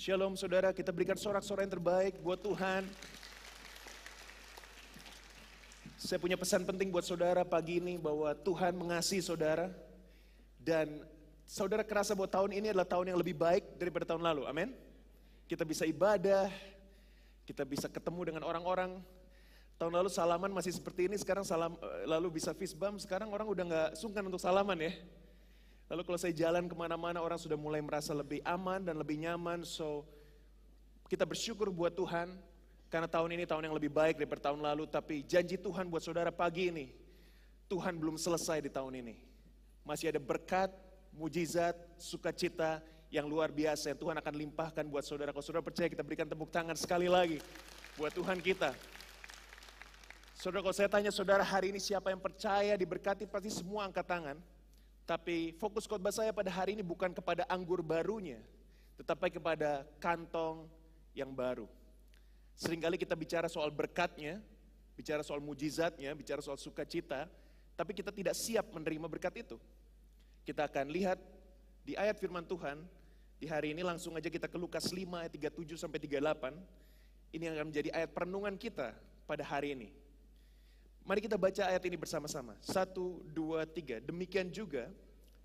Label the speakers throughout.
Speaker 1: Shalom saudara, kita berikan sorak-sorai yang terbaik buat Tuhan. Saya punya pesan penting buat saudara pagi ini bahwa Tuhan mengasihi saudara. Dan saudara kerasa bahwa tahun ini adalah tahun yang lebih baik daripada tahun lalu, amin. Kita bisa ibadah, kita bisa ketemu dengan orang-orang. Tahun lalu salaman masih seperti ini, sekarang salam eh, lalu bisa fist bump, sekarang orang udah nggak sungkan untuk salaman ya. Lalu kalau saya jalan ke mana-mana orang sudah mulai merasa lebih aman dan lebih nyaman. So kita bersyukur buat Tuhan karena tahun ini tahun yang lebih baik daripada tahun lalu. Tapi janji Tuhan buat saudara pagi ini, Tuhan belum selesai di tahun ini. Masih ada berkat, mujizat, sukacita yang luar biasa yang Tuhan akan limpahkan buat saudara. Kalau saudara percaya kita berikan tepuk tangan sekali lagi buat Tuhan kita. Saudara kalau saya tanya saudara hari ini siapa yang percaya diberkati pasti semua angkat tangan. Tapi fokus khotbah saya pada hari ini bukan kepada anggur barunya, tetapi kepada kantong yang baru. Seringkali kita bicara soal berkatnya, bicara soal mujizatnya, bicara soal sukacita, tapi kita tidak siap menerima berkat itu. Kita akan lihat di ayat firman Tuhan, di hari ini langsung aja kita ke Lukas 5 ayat 37 sampai 38. Ini yang akan menjadi ayat perenungan kita pada hari ini. Mari kita baca ayat ini bersama-sama. Satu, dua, tiga. Demikian juga,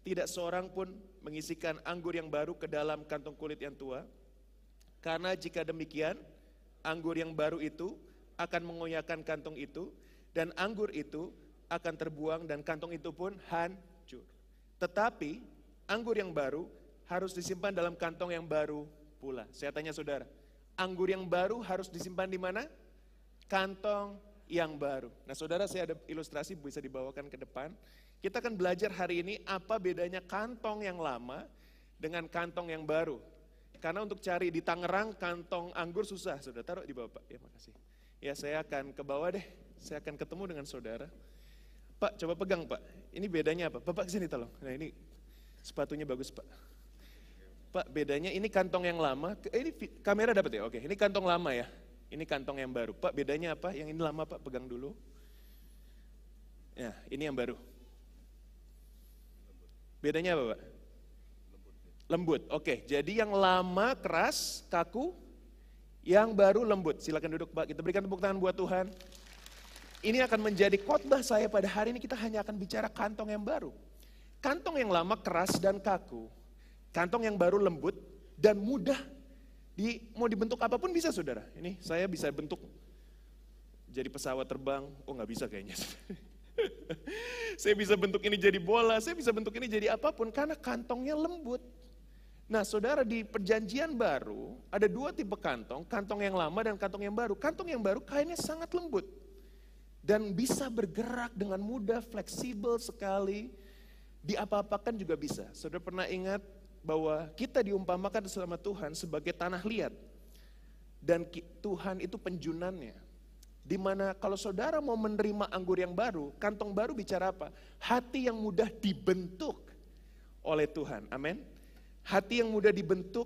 Speaker 1: tidak seorang pun mengisikan anggur yang baru ke dalam kantong kulit yang tua. Karena jika demikian, anggur yang baru itu akan mengoyakkan kantong itu, dan anggur itu akan terbuang dan kantong itu pun hancur. Tetapi anggur yang baru harus disimpan dalam kantong yang baru pula. Saya tanya saudara, anggur yang baru harus disimpan di mana? Kantong yang baru. Nah saudara saya ada ilustrasi bisa dibawakan ke depan. Kita akan belajar hari ini apa bedanya kantong yang lama dengan kantong yang baru. Karena untuk cari di Tangerang kantong anggur susah, sudah taruh di bawah Pak. Ya makasih. Ya saya akan ke bawah deh, saya akan ketemu dengan saudara. Pak coba pegang Pak, ini bedanya apa? Bapak ke sini tolong. Nah ini sepatunya bagus Pak. Pak bedanya ini kantong yang lama, ini kamera dapat ya? Oke, ini kantong lama ya. Ini kantong yang baru. Pak bedanya apa? Yang ini lama Pak, pegang dulu. Ya, ini yang baru. Bedanya apa Pak? Lembut. Oke, jadi yang lama keras, kaku, yang baru lembut. Silakan duduk Pak, kita berikan tepuk tangan buat Tuhan. Ini akan menjadi khotbah saya pada hari ini kita hanya akan bicara kantong yang baru. Kantong yang lama keras dan kaku. Kantong yang baru lembut dan mudah di, mau dibentuk apa pun bisa saudara. Ini saya bisa bentuk jadi pesawat terbang. Oh nggak bisa kayaknya. saya bisa bentuk ini jadi bola, saya bisa bentuk ini jadi apa pun karena kantongnya lembut. Nah saudara di perjanjian baru ada dua tipe kantong, kantong yang lama dan kantong yang baru. Kantong yang baru kainnya sangat lembut dan bisa bergerak dengan mudah, fleksibel sekali, diapa-apakan juga bisa. Saudara pernah ingat bahwa kita diumpamakan sama Tuhan sebagai tanah liat. Dan Tuhan itu penjunannya. Di mana kalau saudara mau menerima anggur yang baru, kantong baru bicara apa? Hati yang mudah dibentuk oleh Tuhan. Amin. Hati yang mudah dibentuk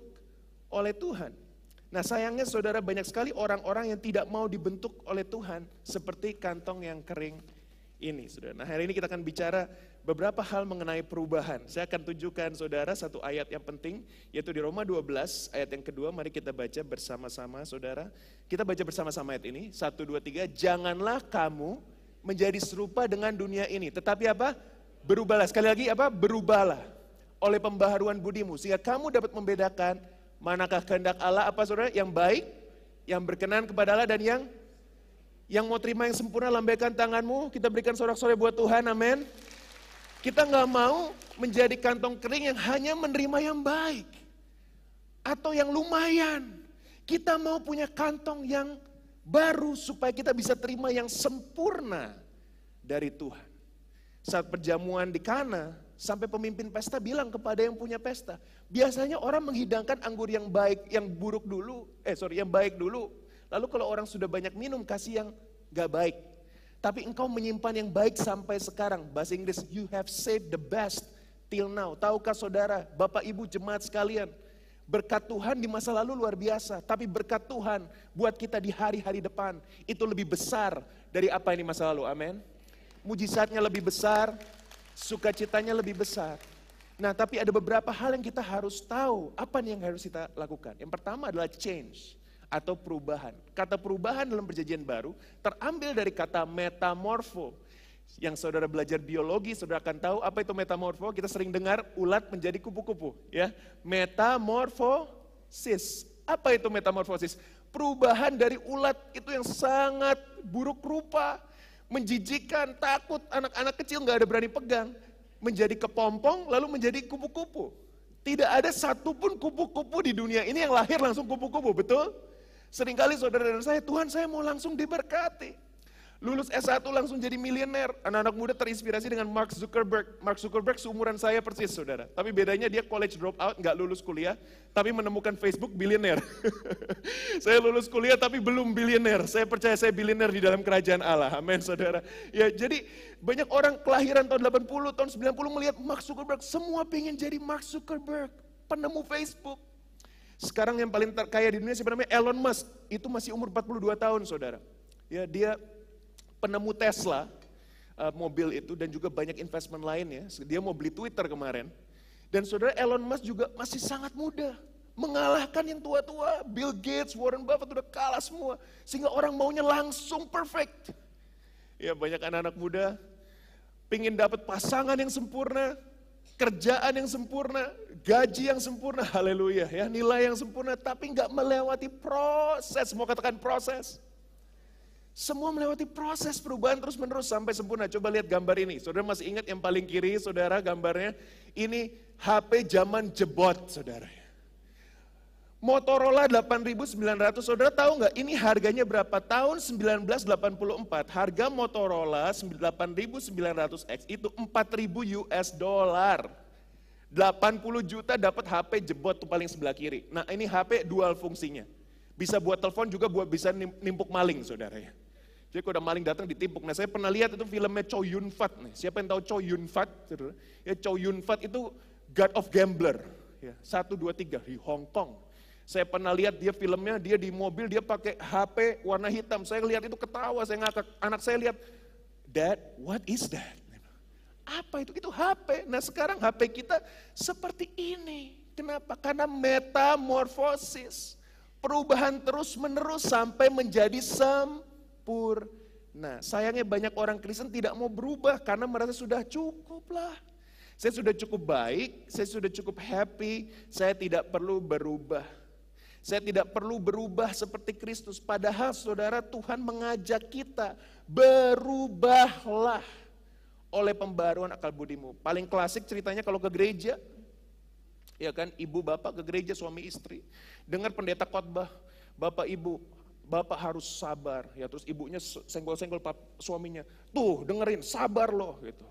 Speaker 1: oleh Tuhan. Nah sayangnya saudara banyak sekali orang-orang yang tidak mau dibentuk oleh Tuhan seperti kantong yang kering ini. Saudara. Nah hari ini kita akan bicara beberapa hal mengenai perubahan. Saya akan tunjukkan saudara satu ayat yang penting, yaitu di Roma 12, ayat yang kedua, mari kita baca bersama-sama saudara. Kita baca bersama-sama ayat ini, satu, dua, tiga, janganlah kamu menjadi serupa dengan dunia ini. Tetapi apa? Berubahlah, sekali lagi apa? Berubahlah oleh pembaharuan budimu, sehingga kamu dapat membedakan manakah kehendak Allah, apa saudara, yang baik, yang berkenan kepada Allah, dan yang yang mau terima yang sempurna, lambaikan tanganmu, kita berikan sorak-sorai buat Tuhan, amin. Kita nggak mau menjadi kantong kering yang hanya menerima yang baik. Atau yang lumayan. Kita mau punya kantong yang baru supaya kita bisa terima yang sempurna dari Tuhan. Saat perjamuan di Kana, sampai pemimpin pesta bilang kepada yang punya pesta, biasanya orang menghidangkan anggur yang baik, yang buruk dulu, eh sorry, yang baik dulu. Lalu kalau orang sudah banyak minum, kasih yang gak baik. Tapi engkau menyimpan yang baik sampai sekarang. Bahasa Inggris, you have saved the best till now. Tahukah saudara, bapak ibu jemaat sekalian, berkat Tuhan di masa lalu luar biasa. Tapi berkat Tuhan buat kita di hari-hari depan, itu lebih besar dari apa ini masa lalu, amin. Mujizatnya lebih besar, sukacitanya lebih besar. Nah, tapi ada beberapa hal yang kita harus tahu. Apa nih yang harus kita lakukan? Yang pertama adalah change atau perubahan. Kata perubahan dalam perjanjian baru terambil dari kata metamorfo. Yang saudara belajar biologi, saudara akan tahu apa itu metamorfo. Kita sering dengar ulat menjadi kupu-kupu. ya Metamorfosis. Apa itu metamorfosis? Perubahan dari ulat itu yang sangat buruk rupa, menjijikan, takut, anak-anak kecil nggak ada berani pegang. Menjadi kepompong, lalu menjadi kupu-kupu. Tidak ada satupun kupu-kupu di dunia ini yang lahir langsung kupu-kupu, betul? Seringkali saudara dan saya, Tuhan saya mau langsung diberkati. Lulus S1 langsung jadi miliuner. Anak-anak muda terinspirasi dengan Mark Zuckerberg. Mark Zuckerberg seumuran saya persis, saudara. Tapi bedanya dia college dropout, nggak lulus kuliah, tapi menemukan Facebook bilioner. saya lulus kuliah tapi belum bilioner. Saya percaya saya bilioner di dalam kerajaan Allah. Amin, saudara. Ya, jadi banyak orang kelahiran tahun 80, tahun 90 melihat Mark Zuckerberg. Semua pengen jadi Mark Zuckerberg, penemu Facebook. Sekarang yang paling terkaya di dunia siapa namanya Elon Musk. Itu masih umur 42 tahun, saudara. Ya, dia penemu Tesla, uh, mobil itu dan juga banyak investment lainnya. Dia mau beli Twitter kemarin. Dan saudara Elon Musk juga masih sangat muda. Mengalahkan yang tua-tua, Bill Gates, Warren Buffett udah kalah semua. Sehingga orang maunya langsung perfect. Ya banyak anak-anak muda pingin dapat pasangan yang sempurna, kerjaan yang sempurna, gaji yang sempurna, haleluya ya, nilai yang sempurna, tapi nggak melewati proses, mau katakan proses. Semua melewati proses perubahan terus menerus sampai sempurna. Coba lihat gambar ini. Saudara masih ingat yang paling kiri saudara gambarnya? Ini HP zaman jebot saudara. Motorola 8900, saudara tahu nggak ini harganya berapa? Tahun 1984, harga Motorola 8900X itu 4000 US dollar. 80 juta dapat HP jebot tuh paling sebelah kiri. Nah ini HP dual fungsinya. Bisa buat telepon juga buat bisa nimpuk maling saudara ya. Jadi kalau ada maling datang ditimpuk. Nah saya pernah lihat itu filmnya Chow Yun Fat. Nih. Siapa yang tahu Chow Yun Fat? Ya Chow Yun Fat itu God of Gambler. Ya, satu, dua, tiga di Hong Kong. Saya pernah lihat dia filmnya, dia di mobil, dia pakai HP warna hitam. Saya lihat itu ketawa, saya ngakak. Anak saya lihat, Dad, what is that? Apa itu? Itu HP. Nah sekarang HP kita seperti ini. Kenapa? Karena metamorfosis perubahan terus menerus sampai menjadi sempurna. Sayangnya banyak orang Kristen tidak mau berubah karena merasa sudah cukup lah. Saya sudah cukup baik, saya sudah cukup happy, saya tidak perlu berubah. Saya tidak perlu berubah seperti Kristus. Padahal saudara Tuhan mengajak kita berubahlah oleh pembaruan akal budimu. Paling klasik ceritanya kalau ke gereja, ya kan ibu bapak ke gereja suami istri. Dengar pendeta khotbah bapak ibu bapak harus sabar. Ya terus ibunya senggol-senggol suaminya tuh dengerin sabar loh gitu.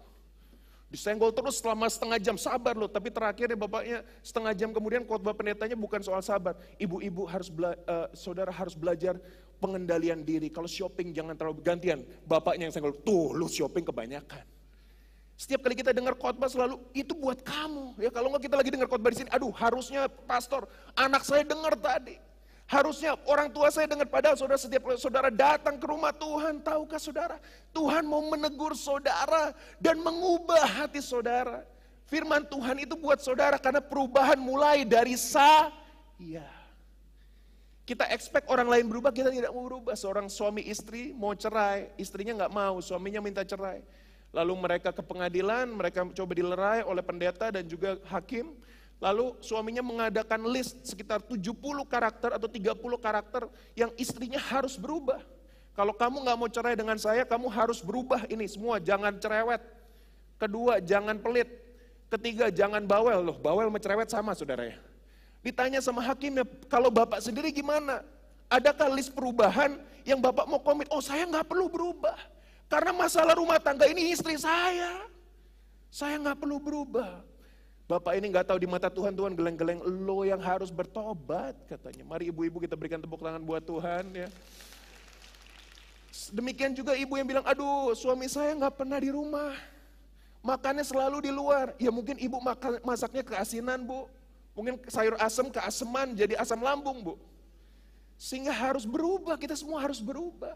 Speaker 1: Disenggol terus selama setengah jam sabar loh. Tapi terakhirnya bapaknya setengah jam kemudian khotbah pendetanya bukan soal sabar. Ibu-ibu harus bela, uh, saudara harus belajar pengendalian diri. Kalau shopping jangan terlalu gantian. Bapaknya yang senggol tuh lu shopping kebanyakan setiap kali kita dengar khotbah selalu itu buat kamu. Ya kalau nggak kita lagi dengar khotbah di sini, aduh harusnya pastor, anak saya dengar tadi. Harusnya orang tua saya dengar padahal saudara setiap saudara datang ke rumah Tuhan, tahukah saudara? Tuhan mau menegur saudara dan mengubah hati saudara. Firman Tuhan itu buat saudara karena perubahan mulai dari saya. Kita expect orang lain berubah, kita tidak mau berubah. Seorang suami istri mau cerai, istrinya nggak mau, suaminya minta cerai. Lalu mereka ke pengadilan, mereka coba dilerai oleh pendeta dan juga hakim. Lalu suaminya mengadakan list sekitar 70 karakter atau 30 karakter yang istrinya harus berubah. Kalau kamu nggak mau cerai dengan saya, kamu harus berubah ini semua. Jangan cerewet. Kedua, jangan pelit. Ketiga, jangan bawel. Loh, bawel sama cerewet sama saudara ya. Ditanya sama hakimnya, kalau bapak sendiri gimana? Adakah list perubahan yang bapak mau komit? Oh saya nggak perlu berubah. Karena masalah rumah tangga ini istri saya. Saya nggak perlu berubah. Bapak ini nggak tahu di mata Tuhan, Tuhan geleng-geleng lo yang harus bertobat katanya. Mari ibu-ibu kita berikan tepuk tangan buat Tuhan ya. Demikian juga ibu yang bilang, aduh suami saya nggak pernah di rumah. Makannya selalu di luar. Ya mungkin ibu makan, masaknya keasinan bu. Mungkin sayur asam keaseman jadi asam lambung bu. Sehingga harus berubah, kita semua harus berubah.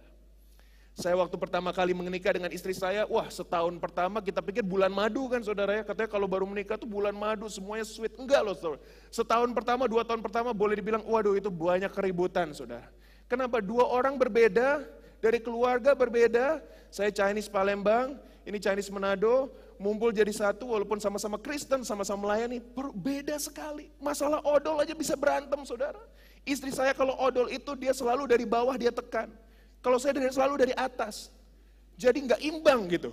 Speaker 1: Saya waktu pertama kali menikah dengan istri saya, wah setahun pertama kita pikir bulan madu kan saudara ya. Katanya kalau baru menikah tuh bulan madu semuanya sweet. Enggak loh saudara. Setahun pertama, dua tahun pertama boleh dibilang, waduh itu banyak keributan saudara. Kenapa? Dua orang berbeda, dari keluarga berbeda. Saya Chinese Palembang, ini Chinese Manado, mumpul jadi satu walaupun sama-sama Kristen, sama-sama melayani. Berbeda sekali. Masalah odol aja bisa berantem saudara. Istri saya kalau odol itu dia selalu dari bawah dia tekan. Kalau saya dari, selalu dari atas. Jadi nggak imbang gitu.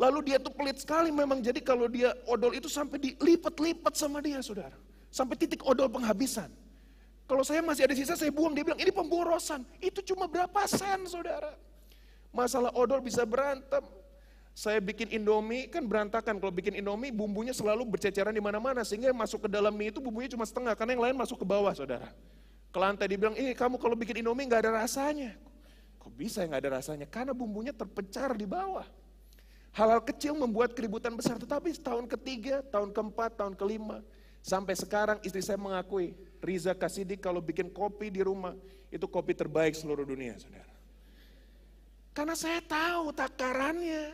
Speaker 1: Lalu dia tuh pelit sekali memang. Jadi kalau dia odol itu sampai dilipat-lipat sama dia saudara. Sampai titik odol penghabisan. Kalau saya masih ada sisa saya buang. Dia bilang ini pemborosan. Itu cuma berapa sen saudara. Masalah odol bisa berantem. Saya bikin indomie kan berantakan. Kalau bikin indomie bumbunya selalu berceceran di mana-mana. Sehingga masuk ke dalam mie itu bumbunya cuma setengah. Karena yang lain masuk ke bawah saudara. Ke lantai dibilang, ini kamu kalau bikin indomie nggak ada rasanya. Kok bisa yang ada rasanya? Karena bumbunya terpencar di bawah. Hal-hal kecil membuat keributan besar, tetapi tahun ketiga, tahun keempat, tahun kelima, sampai sekarang istri saya mengakui, Riza Kasidi kalau bikin kopi di rumah, itu kopi terbaik seluruh dunia, saudara. Karena saya tahu takarannya,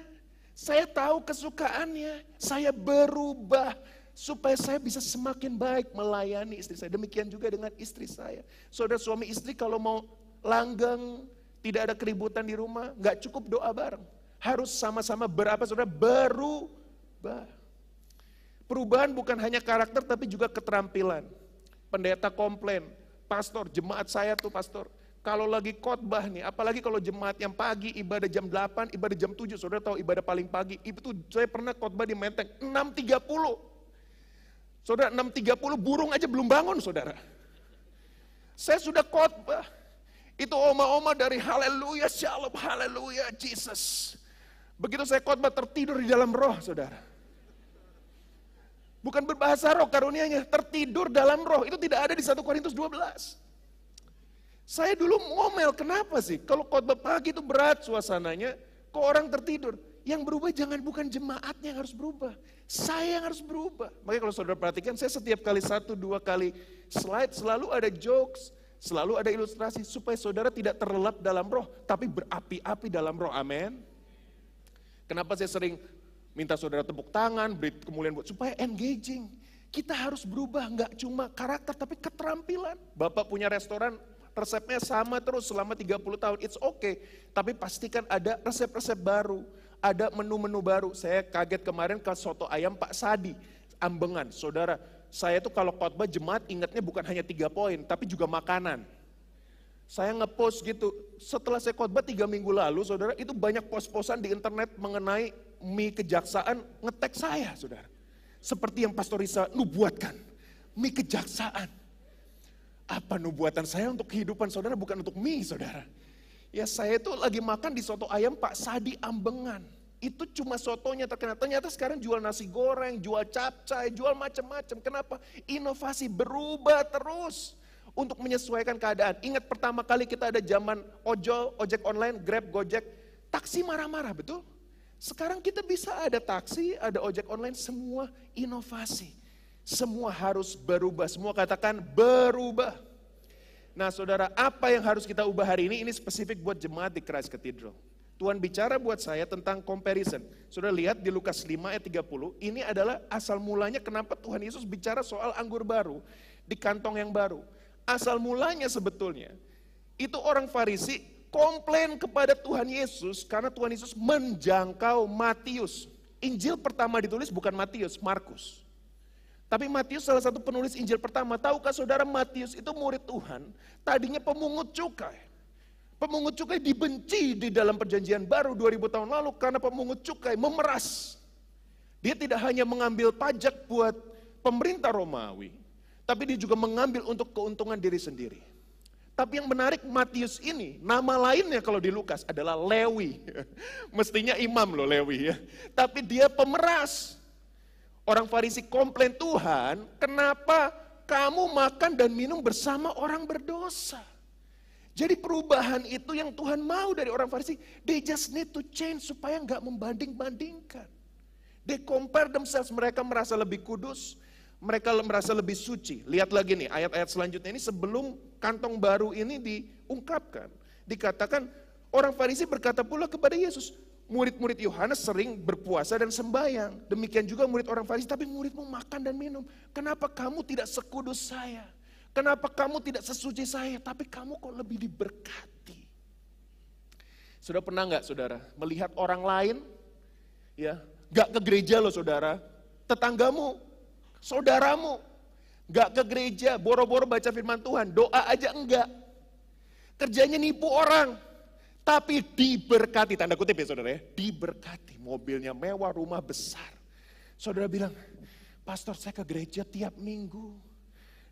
Speaker 1: saya tahu kesukaannya, saya berubah supaya saya bisa semakin baik melayani istri saya. Demikian juga dengan istri saya. Saudara suami istri kalau mau langgeng, tidak ada keributan di rumah, nggak cukup doa bareng. Harus sama-sama berapa saudara? Berubah. Perubahan bukan hanya karakter tapi juga keterampilan. Pendeta komplain, pastor, jemaat saya tuh pastor, kalau lagi khotbah nih, apalagi kalau jemaat yang pagi ibadah jam 8, ibadah jam 7, saudara tahu ibadah paling pagi, itu saya pernah khotbah di Menteng 6.30. Saudara 6.30 burung aja belum bangun saudara. Saya sudah khotbah, itu oma-oma dari haleluya, shalom, haleluya, Jesus. Begitu saya khotbah tertidur di dalam roh, saudara. Bukan berbahasa roh karunianya, tertidur dalam roh. Itu tidak ada di 1 Korintus 12. Saya dulu ngomel, kenapa sih? Kalau khotbah pagi itu berat suasananya, kok orang tertidur? Yang berubah jangan bukan jemaatnya yang harus berubah. Saya yang harus berubah. Makanya kalau saudara perhatikan, saya setiap kali satu, dua kali slide selalu ada jokes, Selalu ada ilustrasi supaya saudara tidak terlelap dalam roh, tapi berapi-api dalam roh. Amin. Kenapa saya sering minta saudara tepuk tangan, beri kemuliaan buat supaya engaging. Kita harus berubah, nggak cuma karakter tapi keterampilan. Bapak punya restoran, resepnya sama terus selama 30 tahun, it's okay. Tapi pastikan ada resep-resep baru, ada menu-menu baru. Saya kaget kemarin ke soto ayam Pak Sadi, Ambengan. Saudara, saya tuh kalau khotbah jemaat ingatnya bukan hanya tiga poin, tapi juga makanan. Saya ngepost gitu, setelah saya khotbah tiga minggu lalu, saudara, itu banyak pos-posan di internet mengenai mie kejaksaan ngetek saya, saudara. Seperti yang Pastor Risa nubuatkan, mie kejaksaan. Apa nubuatan saya untuk kehidupan saudara bukan untuk mie, saudara. Ya saya itu lagi makan di soto ayam Pak Sadi Ambengan itu cuma sotonya terkenal. Ternyata sekarang jual nasi goreng, jual capcay, jual macam-macam. Kenapa? Inovasi berubah terus untuk menyesuaikan keadaan. Ingat pertama kali kita ada zaman ojol, ojek online, grab, gojek, taksi marah-marah, betul? Sekarang kita bisa ada taksi, ada ojek online, semua inovasi. Semua harus berubah, semua katakan berubah. Nah saudara, apa yang harus kita ubah hari ini? Ini spesifik buat jemaat di Christ Cathedral. Tuhan bicara buat saya tentang comparison. Sudah lihat di Lukas 5 ayat 30, ini adalah asal mulanya kenapa Tuhan Yesus bicara soal anggur baru di kantong yang baru. Asal mulanya sebetulnya itu orang Farisi komplain kepada Tuhan Yesus karena Tuhan Yesus menjangkau Matius. Injil pertama ditulis bukan Matius, Markus. Tapi Matius salah satu penulis Injil pertama. Tahukah saudara Matius itu murid Tuhan, tadinya pemungut cukai. Pemungut cukai dibenci di dalam perjanjian baru 2000 tahun lalu karena pemungut cukai memeras. Dia tidak hanya mengambil pajak buat pemerintah Romawi, tapi dia juga mengambil untuk keuntungan diri sendiri. Tapi yang menarik Matius ini, nama lainnya kalau di Lukas adalah Lewi. Mestinya imam loh Lewi ya. Tapi dia pemeras. Orang Farisi komplain Tuhan, kenapa kamu makan dan minum bersama orang berdosa? Jadi perubahan itu yang Tuhan mau dari orang Farisi. They just need to change supaya nggak membanding-bandingkan. They compare themselves, mereka merasa lebih kudus, mereka merasa lebih suci. Lihat lagi nih ayat-ayat selanjutnya ini sebelum kantong baru ini diungkapkan. Dikatakan Orang Farisi berkata pula kepada Yesus, murid-murid Yohanes sering berpuasa dan sembahyang. Demikian juga murid orang Farisi, tapi muridmu makan dan minum. Kenapa kamu tidak sekudus saya? Kenapa kamu tidak sesuci saya? Tapi kamu kok lebih diberkati. Sudah pernah nggak saudara melihat orang lain, ya nggak ke gereja loh saudara, tetanggamu, saudaramu, nggak ke gereja, boro-boro baca firman Tuhan, doa aja enggak. Kerjanya nipu orang, tapi diberkati, tanda kutip ya saudara ya, diberkati. Mobilnya mewah, rumah besar. Saudara bilang, pastor saya ke gereja tiap minggu.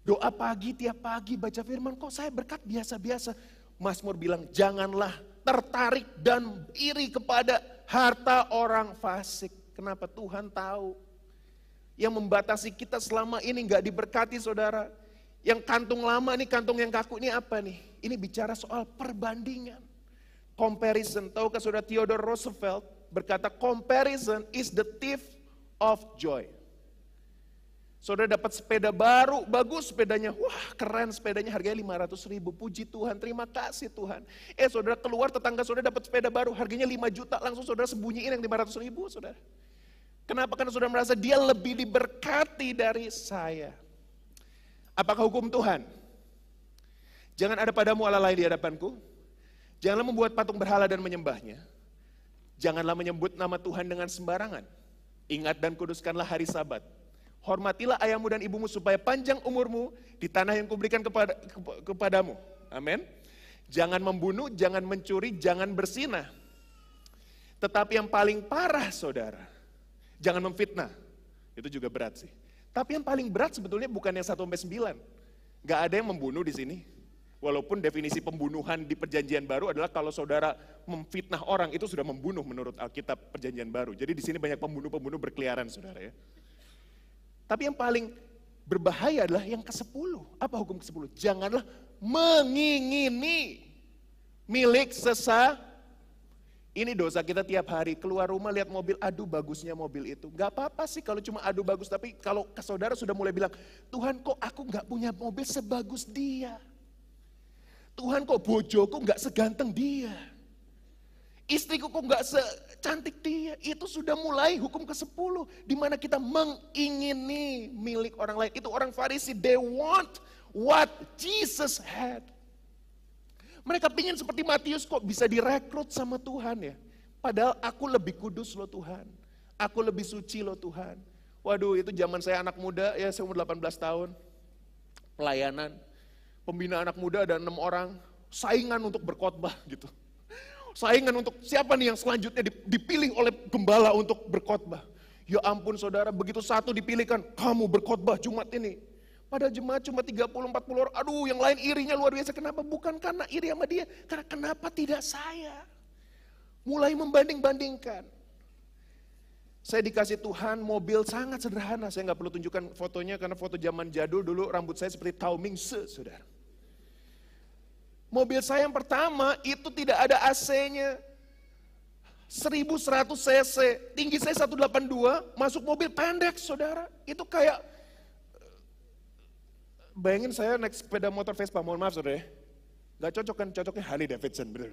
Speaker 1: Doa pagi tiap pagi, baca firman, kok saya berkat biasa-biasa. Mazmur bilang, janganlah tertarik dan iri kepada harta orang fasik. Kenapa Tuhan tahu? Yang membatasi kita selama ini nggak diberkati saudara. Yang kantung lama nih, kantung yang kaku ini apa nih? Ini bicara soal perbandingan comparison. Tahukah saudara Theodore Roosevelt berkata comparison is the thief of joy. Saudara dapat sepeda baru, bagus sepedanya. Wah keren sepedanya harganya 500 ribu. Puji Tuhan, terima kasih Tuhan. Eh saudara keluar tetangga saudara dapat sepeda baru harganya 5 juta. Langsung saudara sembunyiin yang 500 ribu saudara. Kenapa? Karena saudara merasa dia lebih diberkati dari saya. Apakah hukum Tuhan? Jangan ada padamu Allah lain di hadapanku. Janganlah membuat patung berhala dan menyembahnya. Janganlah menyebut nama Tuhan dengan sembarangan. Ingat dan kuduskanlah hari sabat. Hormatilah ayahmu dan ibumu supaya panjang umurmu di tanah yang kuberikan kepada, kepadamu. Amin. Jangan membunuh, jangan mencuri, jangan bersinah. Tetapi yang paling parah saudara, jangan memfitnah. Itu juga berat sih. Tapi yang paling berat sebetulnya bukan yang 1 sampai 9. Gak ada yang membunuh di sini. Walaupun definisi pembunuhan di perjanjian baru adalah kalau saudara memfitnah orang itu sudah membunuh menurut Alkitab perjanjian baru. Jadi di sini banyak pembunuh-pembunuh berkeliaran saudara ya. Tapi yang paling berbahaya adalah yang ke-10. Apa hukum ke-10? Janganlah mengingini milik sesa. Ini dosa kita tiap hari keluar rumah lihat mobil, aduh bagusnya mobil itu. Gak apa-apa sih kalau cuma aduh bagus, tapi kalau ke saudara sudah mulai bilang, Tuhan kok aku gak punya mobil sebagus dia. Tuhan kok bojoku nggak seganteng dia. Istriku kok nggak secantik dia. Itu sudah mulai hukum ke-10. Di mana kita mengingini milik orang lain. Itu orang Farisi, they want what Jesus had. Mereka pingin seperti Matius kok bisa direkrut sama Tuhan ya. Padahal aku lebih kudus loh Tuhan. Aku lebih suci loh Tuhan. Waduh itu zaman saya anak muda ya saya umur 18 tahun. Pelayanan pembina anak muda ada enam orang, saingan untuk berkhotbah gitu. Saingan untuk siapa nih yang selanjutnya dipilih oleh gembala untuk berkhotbah. Ya ampun saudara, begitu satu dipilihkan, kamu berkhotbah Jumat ini. Pada jemaat cuma 30-40 orang, aduh yang lain irinya luar biasa. Kenapa? Bukan karena iri sama dia, karena kenapa tidak saya? Mulai membanding-bandingkan. Saya dikasih Tuhan mobil sangat sederhana, saya nggak perlu tunjukkan fotonya karena foto zaman jadul dulu rambut saya seperti Tao Ming Se, saudara. Mobil saya yang pertama itu tidak ada AC-nya. 1100 cc, tinggi saya 182, masuk mobil pendek saudara. Itu kayak, bayangin saya naik sepeda motor Vespa, mohon maaf saudara ya. Gak cocok kan, cocoknya Harley Davidson, bener.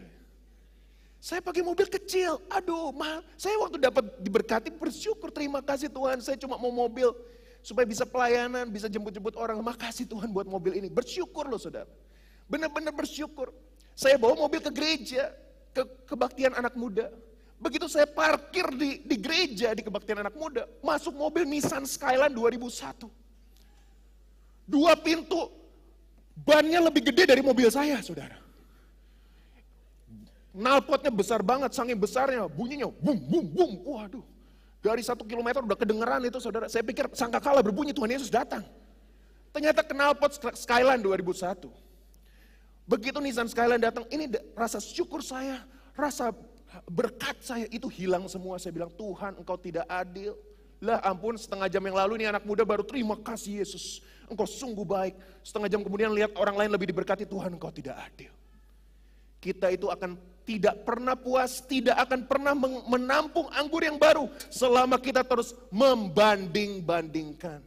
Speaker 1: Saya pakai mobil kecil, aduh mahal. Saya waktu dapat diberkati bersyukur, terima kasih Tuhan. Saya cuma mau mobil supaya bisa pelayanan, bisa jemput-jemput orang. Makasih Tuhan buat mobil ini, bersyukur loh saudara. Benar-benar bersyukur. Saya bawa mobil ke gereja, ke kebaktian anak muda. Begitu saya parkir di, di gereja di kebaktian anak muda, masuk mobil Nissan Skyline 2001. Dua pintu, bannya lebih gede dari mobil saya, saudara. Nalpotnya besar banget, saking besarnya, bunyinya bum bum bum. Waduh, dari satu kilometer udah kedengeran itu saudara. Saya pikir sangka kalah berbunyi Tuhan Yesus datang. Ternyata knalpot Skyline 2001. Begitu Nissan Skyline datang, ini rasa syukur saya, rasa berkat saya itu hilang semua. Saya bilang, Tuhan engkau tidak adil. Lah ampun setengah jam yang lalu ini anak muda baru terima kasih Yesus. Engkau sungguh baik. Setengah jam kemudian lihat orang lain lebih diberkati, Tuhan engkau tidak adil. Kita itu akan tidak pernah puas, tidak akan pernah menampung anggur yang baru selama kita terus membanding-bandingkan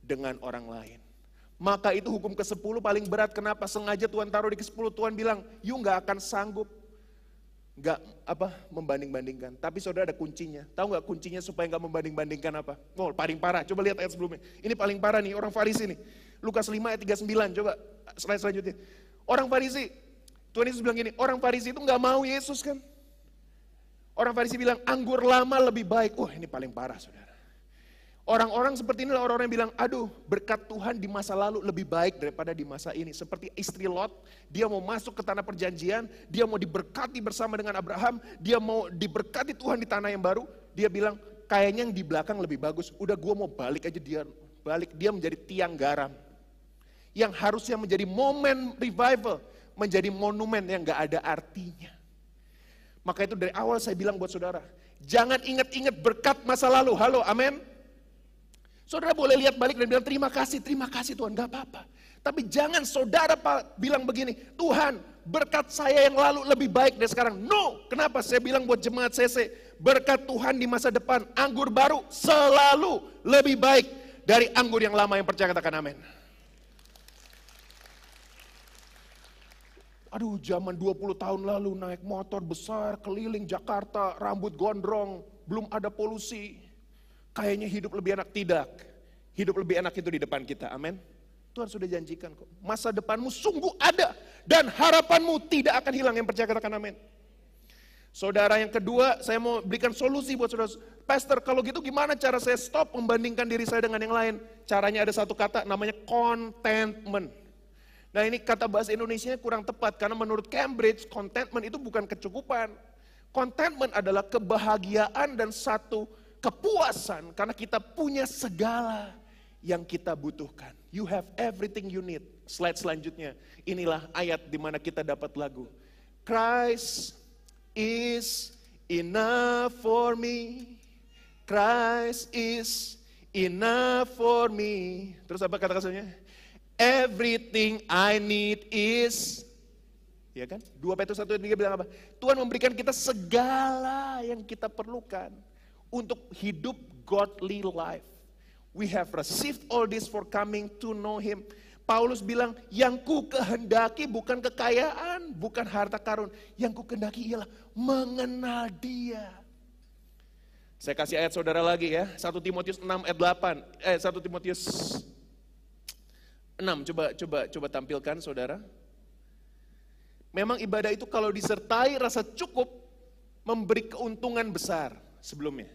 Speaker 1: dengan orang lain. Maka itu hukum ke-10 paling berat. Kenapa? Sengaja Tuhan taruh di ke-10. Tuhan bilang, you nggak akan sanggup. nggak apa membanding-bandingkan. Tapi saudara ada kuncinya. Tahu nggak kuncinya supaya nggak membanding-bandingkan apa? Oh, paling parah. Coba lihat ayat sebelumnya. Ini paling parah nih orang Farisi nih. Lukas 5 ayat 39. Coba slide selanjutnya. Orang Farisi, Tuhan Yesus bilang gini, orang Farisi itu nggak mau Yesus kan? Orang Farisi bilang anggur lama lebih baik. Wah, ini paling parah, saudara. Orang-orang seperti ini orang-orang yang bilang, aduh berkat Tuhan di masa lalu lebih baik daripada di masa ini. Seperti istri Lot, dia mau masuk ke tanah perjanjian, dia mau diberkati bersama dengan Abraham, dia mau diberkati Tuhan di tanah yang baru. Dia bilang, kayaknya yang di belakang lebih bagus. Udah gue mau balik aja dia balik, dia menjadi tiang garam. Yang harusnya menjadi momen revival, menjadi monumen yang gak ada artinya. Maka itu dari awal saya bilang buat saudara, jangan ingat-ingat berkat masa lalu. Halo, amin. Saudara boleh lihat balik dan bilang terima kasih, terima kasih Tuhan, gak apa-apa. Tapi jangan saudara bilang begini, Tuhan berkat saya yang lalu lebih baik dari sekarang. No, kenapa saya bilang buat jemaat CC, berkat Tuhan di masa depan, anggur baru selalu lebih baik dari anggur yang lama yang percaya katakan amin. Aduh zaman 20 tahun lalu naik motor besar keliling Jakarta, rambut gondrong, belum ada polusi kayaknya hidup lebih enak. Tidak. Hidup lebih enak itu di depan kita. Amin. Tuhan sudah janjikan kok. Masa depanmu sungguh ada. Dan harapanmu tidak akan hilang. Yang percaya katakan amin. Saudara yang kedua, saya mau berikan solusi buat saudara. Pastor, kalau gitu gimana cara saya stop membandingkan diri saya dengan yang lain? Caranya ada satu kata, namanya contentment. Nah ini kata bahasa Indonesia kurang tepat, karena menurut Cambridge, contentment itu bukan kecukupan. Contentment adalah kebahagiaan dan satu kepuasan karena kita punya segala yang kita butuhkan. You have everything you need. Slide selanjutnya. Inilah ayat di mana kita dapat lagu. Christ is enough for me. Christ is enough for me. Terus apa kata kasarnya? Everything I need is Ya kan? 2 Petrus 1 ayat 3 bilang apa? Tuhan memberikan kita segala yang kita perlukan untuk hidup godly life. We have received all this for coming to know him. Paulus bilang, yang ku kehendaki bukan kekayaan, bukan harta karun. Yang ku kehendaki ialah mengenal dia. Saya kasih ayat saudara lagi ya, 1 Timotius 6 ayat 8. Eh 1 Timotius 6, coba coba coba tampilkan saudara. Memang ibadah itu kalau disertai rasa cukup memberi keuntungan besar sebelumnya.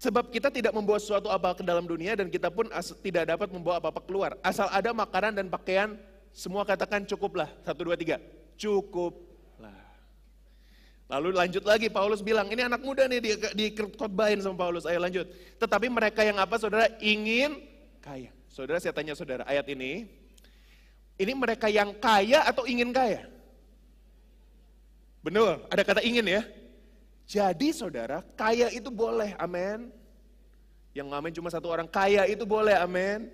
Speaker 1: Sebab kita tidak membawa sesuatu apa ke dalam dunia dan kita pun tidak dapat membawa apa-apa keluar. Asal ada makanan dan pakaian, semua katakan cukuplah. Satu, dua, tiga. Cukuplah. Lalu lanjut lagi, Paulus bilang, ini anak muda nih di, di sama Paulus. Ayo lanjut. Tetapi mereka yang apa saudara? Ingin kaya. Saudara saya tanya saudara, ayat ini, ini mereka yang kaya atau ingin kaya? Benar, ada kata ingin ya? Jadi saudara, kaya itu boleh, amin. Yang ngamen cuma satu orang, kaya itu boleh, amin.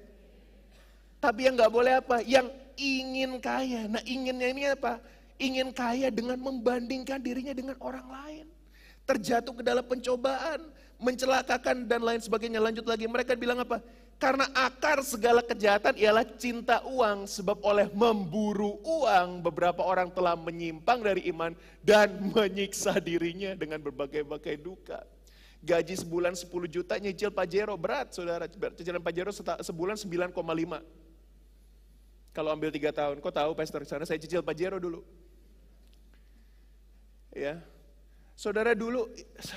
Speaker 1: Tapi yang nggak boleh apa? Yang ingin kaya. Nah inginnya ini apa? Ingin kaya dengan membandingkan dirinya dengan orang lain. Terjatuh ke dalam pencobaan, mencelakakan dan lain sebagainya. Lanjut lagi, mereka bilang apa? Karena akar segala kejahatan ialah cinta uang, sebab oleh memburu uang beberapa orang telah menyimpang dari iman dan menyiksa dirinya dengan berbagai-bagai duka. Gaji sebulan 10 juta nyicil Pajero, berat saudara, cicilan Pajero sebulan 9,5. Kalau ambil 3 tahun, kok tahu pastor, sana saya cicil Pajero dulu. Ya, Saudara dulu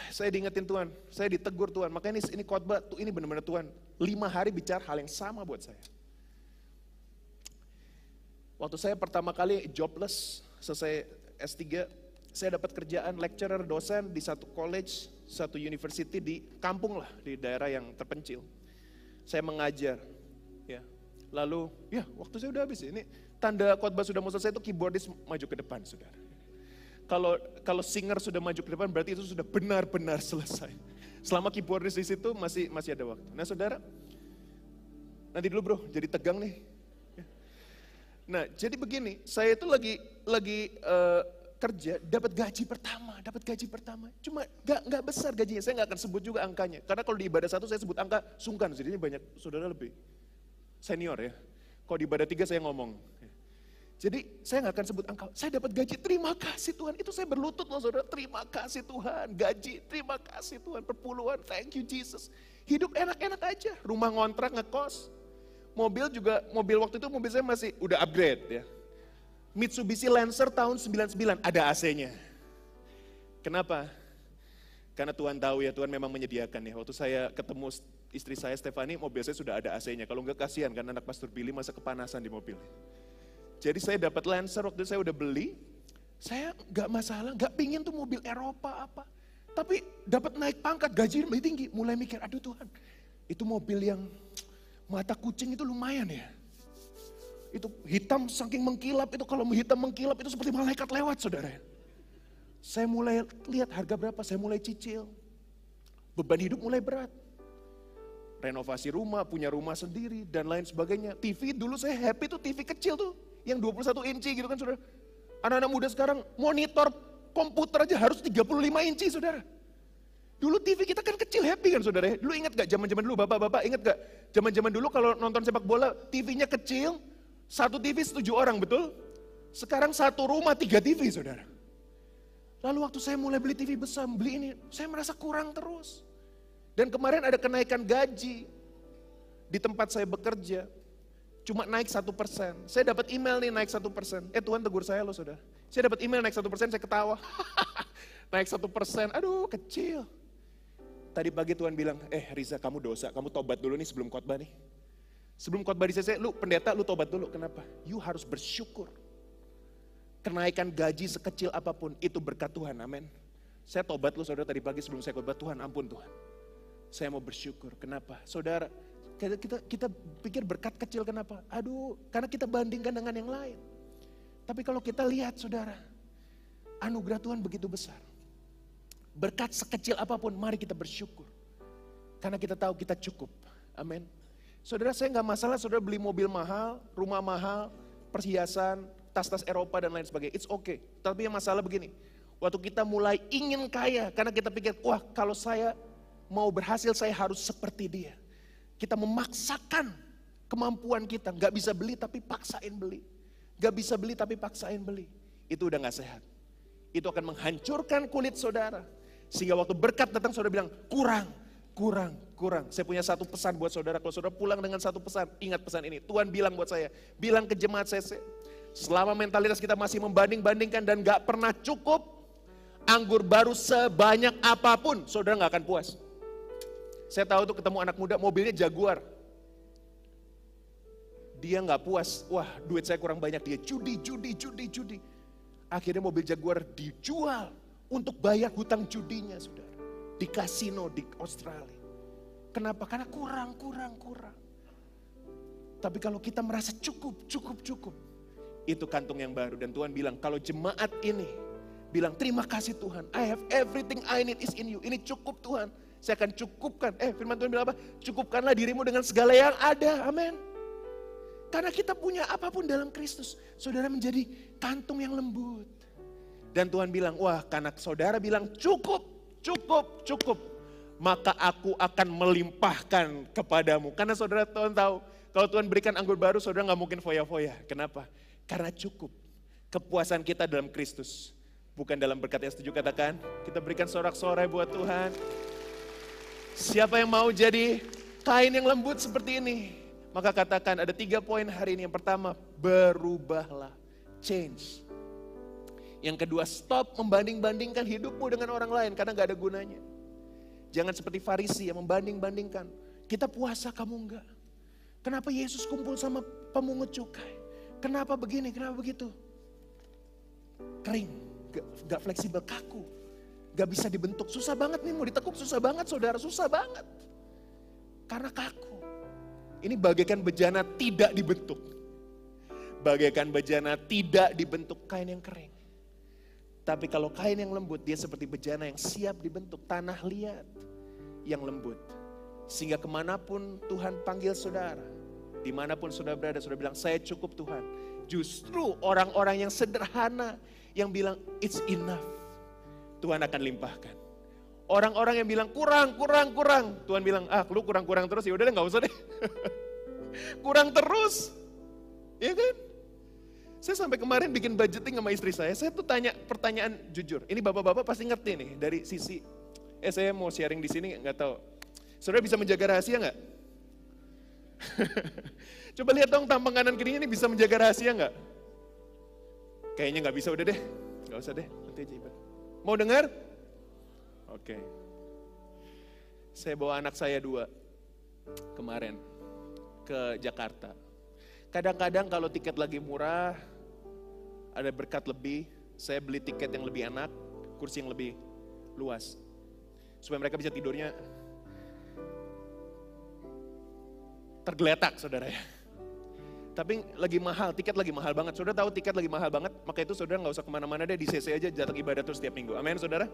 Speaker 1: saya diingetin Tuhan, saya ditegur Tuhan. Makanya ini, ini khotbah, ini benar-benar Tuhan. Lima hari bicara hal yang sama buat saya. Waktu saya pertama kali jobless, selesai S3, saya dapat kerjaan lecturer, dosen di satu college, satu university di kampung lah, di daerah yang terpencil. Saya mengajar, ya. Lalu, ya waktu saya udah habis. Ini tanda khotbah sudah mau selesai itu keyboardis maju ke depan, saudara kalau kalau singer sudah maju ke depan berarti itu sudah benar-benar selesai. Selama keyboardis di situ masih masih ada waktu. Nah saudara, nanti dulu bro, jadi tegang nih. Nah jadi begini, saya itu lagi lagi uh, kerja, dapat gaji pertama, dapat gaji pertama. Cuma nggak nggak besar gajinya, saya nggak akan sebut juga angkanya. Karena kalau di ibadah satu saya sebut angka sungkan, jadinya banyak saudara lebih senior ya. Kalau di ibadah tiga saya ngomong. Jadi saya nggak akan sebut angka, saya dapat gaji, terima kasih Tuhan. Itu saya berlutut loh saudara, terima kasih Tuhan. Gaji, terima kasih Tuhan. Perpuluhan, thank you Jesus. Hidup enak-enak aja, rumah ngontrak, ngekos. Mobil juga, mobil waktu itu mobil saya masih udah upgrade ya. Mitsubishi Lancer tahun 99, ada AC-nya. Kenapa? Karena Tuhan tahu ya, Tuhan memang menyediakan ya. Waktu saya ketemu istri saya Stefani, mobil saya sudah ada AC-nya. Kalau enggak kasihan kan anak Pastor Billy masa kepanasan di mobil. Jadi saya dapat Lancer waktu saya udah beli, saya nggak masalah, nggak pingin tuh mobil Eropa apa. Tapi dapat naik pangkat, gaji lebih tinggi. Mulai mikir, aduh Tuhan, itu mobil yang mata kucing itu lumayan ya. Itu hitam saking mengkilap, itu kalau hitam mengkilap itu seperti malaikat lewat saudara. Saya mulai lihat harga berapa, saya mulai cicil. Beban hidup mulai berat. Renovasi rumah, punya rumah sendiri, dan lain sebagainya. TV dulu saya happy tuh TV kecil tuh yang 21 inci gitu kan saudara. Anak-anak muda sekarang monitor komputer aja harus 35 inci saudara. Dulu TV kita kan kecil happy kan saudara. Dulu ingat gak zaman-zaman dulu bapak-bapak ingat gak? Zaman-zaman dulu kalau nonton sepak bola TV-nya kecil, satu TV setuju orang betul? Sekarang satu rumah tiga TV saudara. Lalu waktu saya mulai beli TV besar, beli ini, saya merasa kurang terus. Dan kemarin ada kenaikan gaji di tempat saya bekerja cuma naik satu persen. Saya dapat email nih naik satu persen. Eh Tuhan tegur saya loh sudah. Saya dapat email naik satu persen, saya ketawa. naik satu persen, aduh kecil. Tadi pagi Tuhan bilang, eh Riza kamu dosa, kamu tobat dulu nih sebelum khotbah nih. Sebelum khotbah di CC, lu pendeta lu tobat dulu, kenapa? You harus bersyukur. Kenaikan gaji sekecil apa pun, itu berkat Tuhan, amin. Saya tobat lu saudara tadi pagi sebelum saya khotbah, Tuhan ampun Tuhan. Saya mau bersyukur, kenapa? Saudara, kita, kita, kita pikir berkat kecil kenapa? Aduh, karena kita bandingkan dengan yang lain. Tapi kalau kita lihat saudara, anugerah Tuhan begitu besar. Berkat sekecil apa pun, mari kita bersyukur. Karena kita tahu kita cukup. Amin. Saudara saya nggak masalah saudara beli mobil mahal, rumah mahal, perhiasan, tas-tas Eropa dan lain sebagainya. It's okay. Tapi yang masalah begini, waktu kita mulai ingin kaya, karena kita pikir, wah kalau saya mau berhasil saya harus seperti dia. Kita memaksakan kemampuan kita. Gak bisa beli tapi paksain beli. Gak bisa beli tapi paksain beli. Itu udah gak sehat. Itu akan menghancurkan kulit saudara. Sehingga waktu berkat datang saudara bilang, kurang, kurang, kurang. Saya punya satu pesan buat saudara. Kalau saudara pulang dengan satu pesan, ingat pesan ini. Tuhan bilang buat saya, bilang ke jemaat CC, selama mentalitas kita masih membanding-bandingkan dan gak pernah cukup, anggur baru sebanyak apa pun, saudara gak akan puas. Saya tahu tuh ketemu anak muda mobilnya Jaguar. Dia nggak puas, wah duit saya kurang banyak dia judi, judi, judi, judi. Akhirnya mobil Jaguar dijual untuk bayar hutang judinya, saudara. Di kasino di Australia. Kenapa? Karena kurang, kurang, kurang. Tapi kalau kita merasa cukup, cukup, cukup. Itu kantung yang baru. Dan Tuhan bilang, kalau jemaat ini bilang, terima kasih Tuhan. I have everything I need is in you. Ini cukup Tuhan saya akan cukupkan. Eh firman Tuhan bilang apa? Cukupkanlah dirimu dengan segala yang ada. Amin. Karena kita punya apa pun dalam Kristus. Saudara menjadi kantung yang lembut. Dan Tuhan bilang, wah karena saudara bilang cukup, cukup, cukup. Maka aku akan melimpahkan kepadamu. Karena saudara Tuhan tahu, kalau Tuhan berikan anggur baru, saudara nggak mungkin foya-foya. Kenapa? Karena cukup. Kepuasan kita dalam Kristus. Bukan dalam berkat yang setuju katakan. Kita berikan sorak-sorai buat Tuhan. Siapa yang mau jadi kain yang lembut seperti ini? Maka katakan ada tiga poin hari ini. Yang pertama, berubahlah. Change. Yang kedua, stop membanding-bandingkan hidupmu dengan orang lain karena gak ada gunanya. Jangan seperti Farisi yang membanding-bandingkan. Kita puasa, kamu enggak. Kenapa Yesus kumpul sama pemungut cukai? Kenapa begini, kenapa begitu? Kering, gak, gak fleksibel, kaku. Gak bisa dibentuk, susah banget nih mau ditekuk, susah banget saudara, susah banget. Karena kaku. Ini bagaikan bejana tidak dibentuk. Bagaikan bejana tidak dibentuk kain yang kering. Tapi kalau kain yang lembut, dia seperti bejana yang siap dibentuk, tanah liat yang lembut. Sehingga ke mana pun Tuhan panggil saudara, di mana pun saudara berada, saudara bilang, saya cukup Tuhan. Justru orang-orang yang sederhana, yang bilang, it's enough Tuhan akan limpahkan. Orang-orang yang bilang kurang, kurang, kurang. Tuhan bilang, ah lu kurang-kurang terus ya udah deh nggak usah deh. kurang terus. Ya kan? Saya sampai kemarin bikin budgeting sama istri saya, saya tuh tanya pertanyaan jujur. Ini bapak-bapak pasti ngerti nih dari sisi, eh saya mau sharing di sini nggak tahu. Saudara bisa menjaga rahasia nggak? Coba lihat dong tampang kanan kirinya ini bisa menjaga rahasia nggak? Kayaknya nggak bisa udah deh, nggak usah deh, nanti aja ibadah. Mau dengar? Oke. Saya bawa anak saya dua kemarin ke Jakarta. Kadang-kadang kalau tiket lagi murah, ada berkat lebih, saya beli tiket yang lebih enak, kursi yang lebih luas. Supaya mereka bisa tidurnya tergeletak saudara ya. Tapi lagi mahal, tiket lagi mahal banget. Saudara tahu tiket lagi mahal banget, maka itu saudara nggak usah ke mana-mana deh, di CC aja datang ibadah terus setiap minggu. Amin saudara?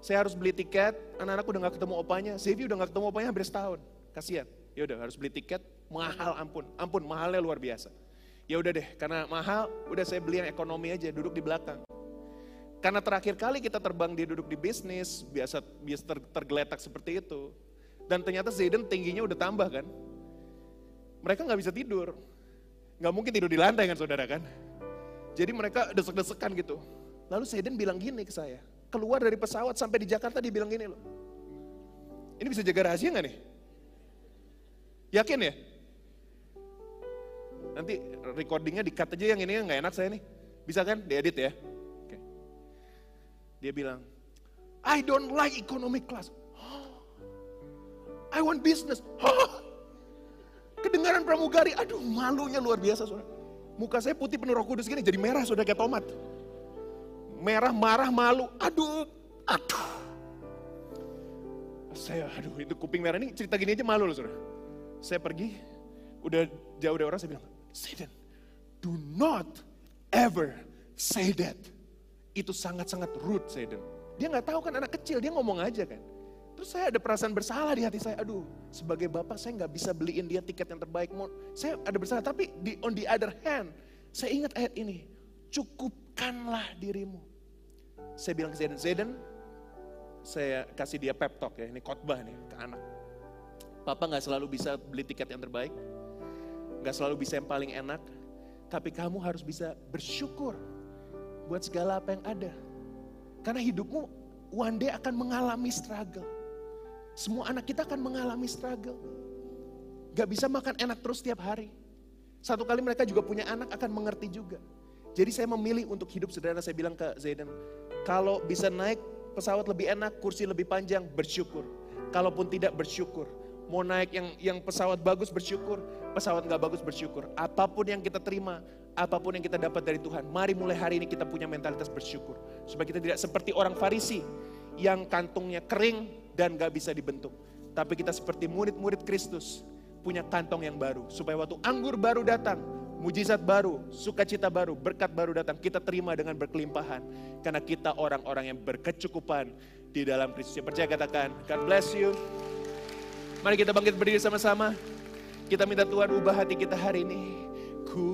Speaker 1: Saya harus beli tiket, anak-anakku udah gak ketemu opanya, Zevi udah gak ketemu opanya hampir setahun. Kasihan. Ya udah harus beli tiket, mahal ampun, ampun mahalnya luar biasa. Ya udah deh, karena mahal, udah saya beli yang ekonomi aja, duduk di belakang. Karena terakhir kali kita terbang dia duduk di bisnis, biasa biasa ter, tergeletak seperti itu. Dan ternyata Zayden tingginya udah tambah kan. Mereka nggak bisa tidur. Nggak mungkin tidur di lantai kan saudara kan. Jadi mereka desek-desekan gitu. Lalu Zayden bilang gini ke saya, keluar dari pesawat sampai di Jakarta dia bilang gini loh. Ini bisa jaga rahasia nggak nih? Yakin ya? Nanti recordingnya di-cut aja yang ini nggak enak saya nih. Bisa kan? Diedit ya. Oke. Dia bilang, I don't like economic class. I want business. Kedengaran pramugari, aduh malunya luar biasa saudara. Muka saya putih penuh roh kudus gini jadi merah sudah kayak tomat. Merah, marah, malu, aduh, aduh. Saya, aduh itu kuping merah ini cerita gini aja malu loh saudara. Saya pergi, udah jauh dari orang saya bilang, Satan, do not ever say that. Itu sangat-sangat rude Satan. Dia nggak tahu kan anak kecil, dia ngomong aja kan. Terus saya ada perasaan bersalah di hati saya. Aduh, sebagai bapak saya nggak bisa beliin dia tiket yang terbaik. Saya ada bersalah, tapi di, on the other hand, saya ingat ayat ini. Cukupkanlah dirimu. Saya bilang ke Zeden, Zeden, saya kasih dia pep talk ya, ini khotbah nih ke anak. Papa nggak selalu bisa beli tiket yang terbaik, nggak selalu bisa yang paling enak, tapi kamu harus bisa bersyukur buat segala apa yang ada. Karena hidupmu one day akan mengalami struggle. Semua anak kita akan mengalami struggle. Gak bisa makan enak terus setiap hari. Satu kali mereka juga punya anak akan mengerti juga. Jadi saya memilih untuk hidup sederhana. Saya bilang ke Zaidan, kalau bisa naik pesawat lebih enak, kursi lebih panjang, bersyukur. Kalaupun tidak bersyukur. Mau naik yang yang pesawat bagus bersyukur, pesawat nggak bagus bersyukur. Apa pun yang kita terima, apa pun yang kita dapat dari Tuhan, mari mulai hari ini kita punya mentalitas bersyukur. Supaya kita tidak seperti orang Farisi yang kantungnya kering dan gak bisa dibentuk. Tapi kita seperti murid-murid Kristus punya kantong yang baru. Supaya waktu anggur baru datang, mujizat baru, sukacita baru, berkat baru datang. Kita terima dengan berkelimpahan. Karena kita orang-orang yang berkecukupan di dalam Kristus. Yang percaya katakan, God bless you. Mari kita bangkit berdiri sama-sama. Kita minta Tuhan ubah hati kita hari ini. Ku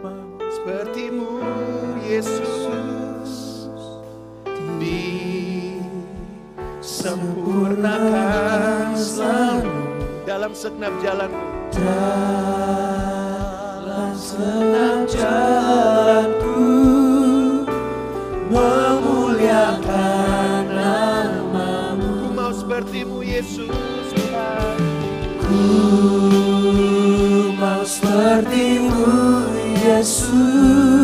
Speaker 1: mau sepertimu Yesus. Di sempurnakan selalu dalam segenap jalanku.
Speaker 2: Dalam segenap jalanku memuliakan namamu.
Speaker 1: Ku mau sepertimu Yesus Tuhan.
Speaker 2: Ku mau sepertimu Yesus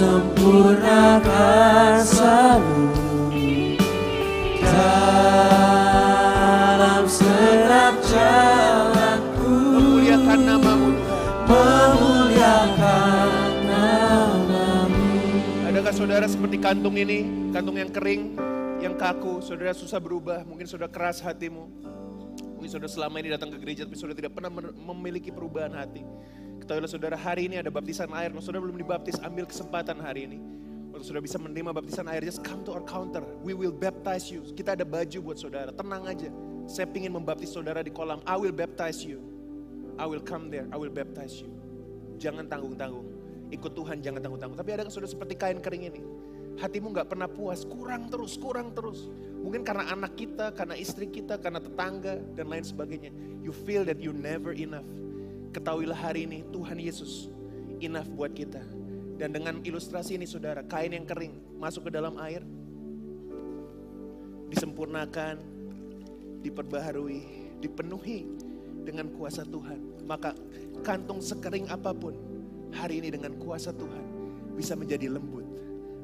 Speaker 2: disempurnakan selalu dalam segenap jalanku
Speaker 1: Memuliakan namamu.
Speaker 2: memuliakan namamu.
Speaker 1: Adakah saudara seperti kantung ini, kantung yang kering, yang kaku, saudara susah berubah, mungkin saudara keras hatimu. Mungkin saudara selama ini datang ke gereja tapi saudara tidak pernah memiliki perubahan hati. Ketahuilah saudara hari ini ada baptisan air, kalau saudara belum dibaptis, ambil kesempatan hari ini. Untuk saudara bisa menerima baptisan air, just come to our counter. We will baptize you. Kita ada baju buat saudara, tenang aja. Saya ingin membaptis saudara di kolam, I will baptize you. I will come there, I will baptize you. Jangan tanggung-tanggung. Ikut Tuhan jangan tanggung-tanggung. Tapi ada saudara seperti kain kering ini. hatimu nggak pernah puas, kurang terus, kurang terus. Mungkin karena anak kita, karena istri kita, karena tetangga, dan lain sebagainya. You feel that you never enough. Ketahuilah hari ini Tuhan Yesus enough buat kita. Dan dengan ilustrasi ini saudara, kain yang kering masuk ke dalam air, disempurnakan, diperbaharui, dipenuhi dengan kuasa Tuhan. Maka kantung sekering apa pun hari ini dengan kuasa Tuhan bisa menjadi lembut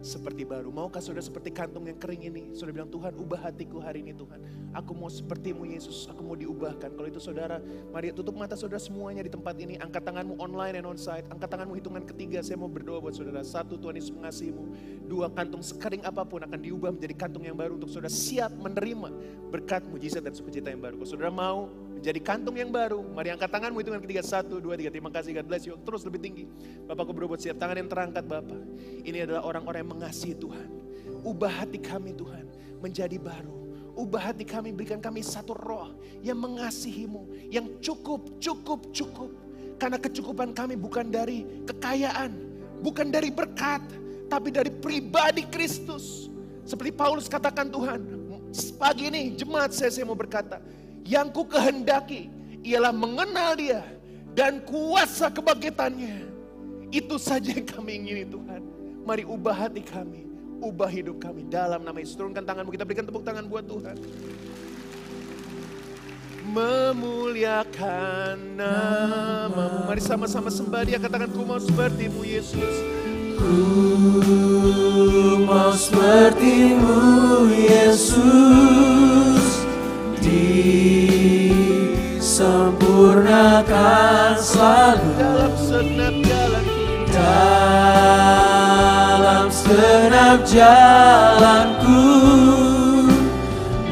Speaker 1: seperti baru. Maukah saudara seperti kantung yang kering ini? Saudara bilang, Tuhan ubah hatiku hari ini Tuhan. Aku mau sepertimu Yesus, aku mau diubahkan. Kalau itu saudara, mari tutup mata saudara semuanya di tempat ini. Angkat tanganmu online and onsite. Angkat tanganmu hitungan ketiga, saya mau berdoa buat saudara. Satu, Tuhan Yesus mengasihimu. Dua, kantung sekering apa pun akan diubah menjadi kantung yang baru untuk saudara siap menerima berkat, mujizat, dan sukacita yang baru. Kalau saudara mau menjadi kantung yang baru. Mari angkat tanganmu hitungan ketiga. Satu, dua, tiga. Terima kasih. God bless you. Terus lebih tinggi. Bapakku berbuat siap. Tangan yang terangkat Bapak. Ini adalah orang-orang yang mengasihi Tuhan. Ubah hati kami Tuhan menjadi baru. Ubah hati kami, berikan kami satu roh yang mengasihimu. Yang cukup, cukup, cukup. Karena kecukupan kami bukan dari kekayaan. Bukan dari berkat. Tapi dari pribadi Kristus. Seperti Paulus katakan Tuhan. Pagi ini jemaat saya, saya mau berkata. Yang ku kehendaki ialah mengenal dia dan kuasa kebangkitannya. Itu saja yang kami ingini Tuhan. Mari ubah hati kami, ubah hidup kami dalam nama Yesus. Turunkan tanganmu, kita berikan tepuk tangan buat Tuhan. Memuliakan namamu. Mari sama-sama sembah dia, katakan ku mau sepertimu Yesus.
Speaker 2: Ku mau sepertimu Yesus disempurnakan selalu
Speaker 1: Dalam segenap jalanku.
Speaker 2: dalam segenap jalanku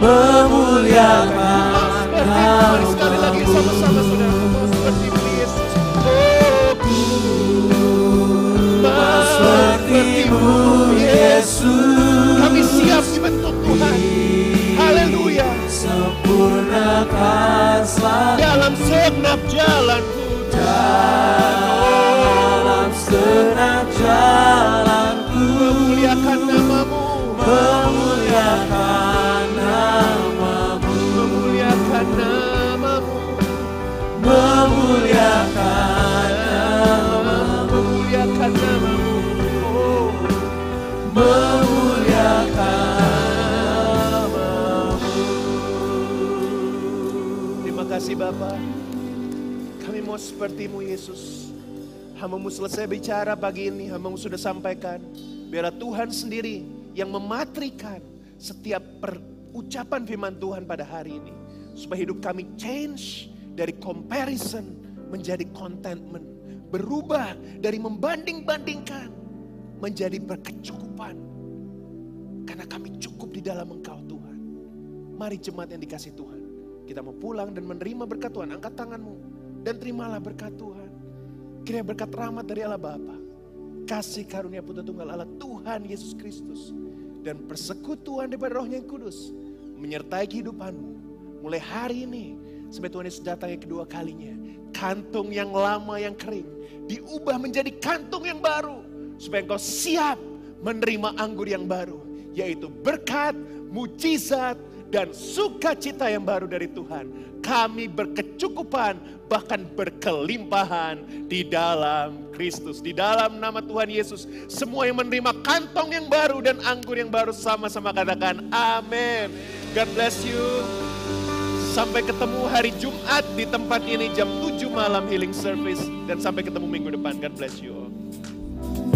Speaker 2: memuliakan
Speaker 1: Mari sekali lagi sama-sama saudara. Sepertimu Yesus. Oh, ku
Speaker 2: mau sepertimu sempurnakan selalu
Speaker 1: Dalam segenap jalanku.
Speaker 2: dalam segenap jalanku
Speaker 1: Memuliakan namamu.
Speaker 2: memuliakan
Speaker 1: Bapa. Kami mau sepertimu Yesus. Hamamu selesai bicara pagi ini, hamamu sudah sampaikan. Biarlah Tuhan sendiri yang mematrikan setiap perucapan firman Tuhan pada hari ini. Supaya hidup kami change dari comparison menjadi contentment. Berubah dari membanding-bandingkan menjadi berkecukupan. Karena kami cukup di dalam engkau Tuhan. Mari jemaat yang dikasih Tuhan. Kita mau pulang dan menerima berkat Tuhan. Angkat tanganmu dan terimalah berkat Tuhan. Kiranya berkat rahmat dari Allah Bapa. Kasih karunia putra tunggal Allah Tuhan Yesus Kristus. Dan persekutuan daripada rohnya yang kudus. Menyertai kehidupanmu. Mulai hari ini. Sampai Tuhan Yesus datang yang kedua kalinya. Kantung yang lama yang kering. Diubah menjadi kantung yang baru. Supaya engkau siap menerima anggur yang baru. Yaitu berkat, mujizat, dan sukacita yang baru dari Tuhan. Kami berkecukupan, bahkan berkelimpahan di dalam Kristus. Di dalam nama Tuhan Yesus. Semua yang menerima kantong yang baru dan anggur yang baru sama-sama katakan amin. God bless you. Sampai ketemu hari Jumat di tempat ini jam 7 malam healing service. Dan sampai ketemu minggu depan. God bless you all.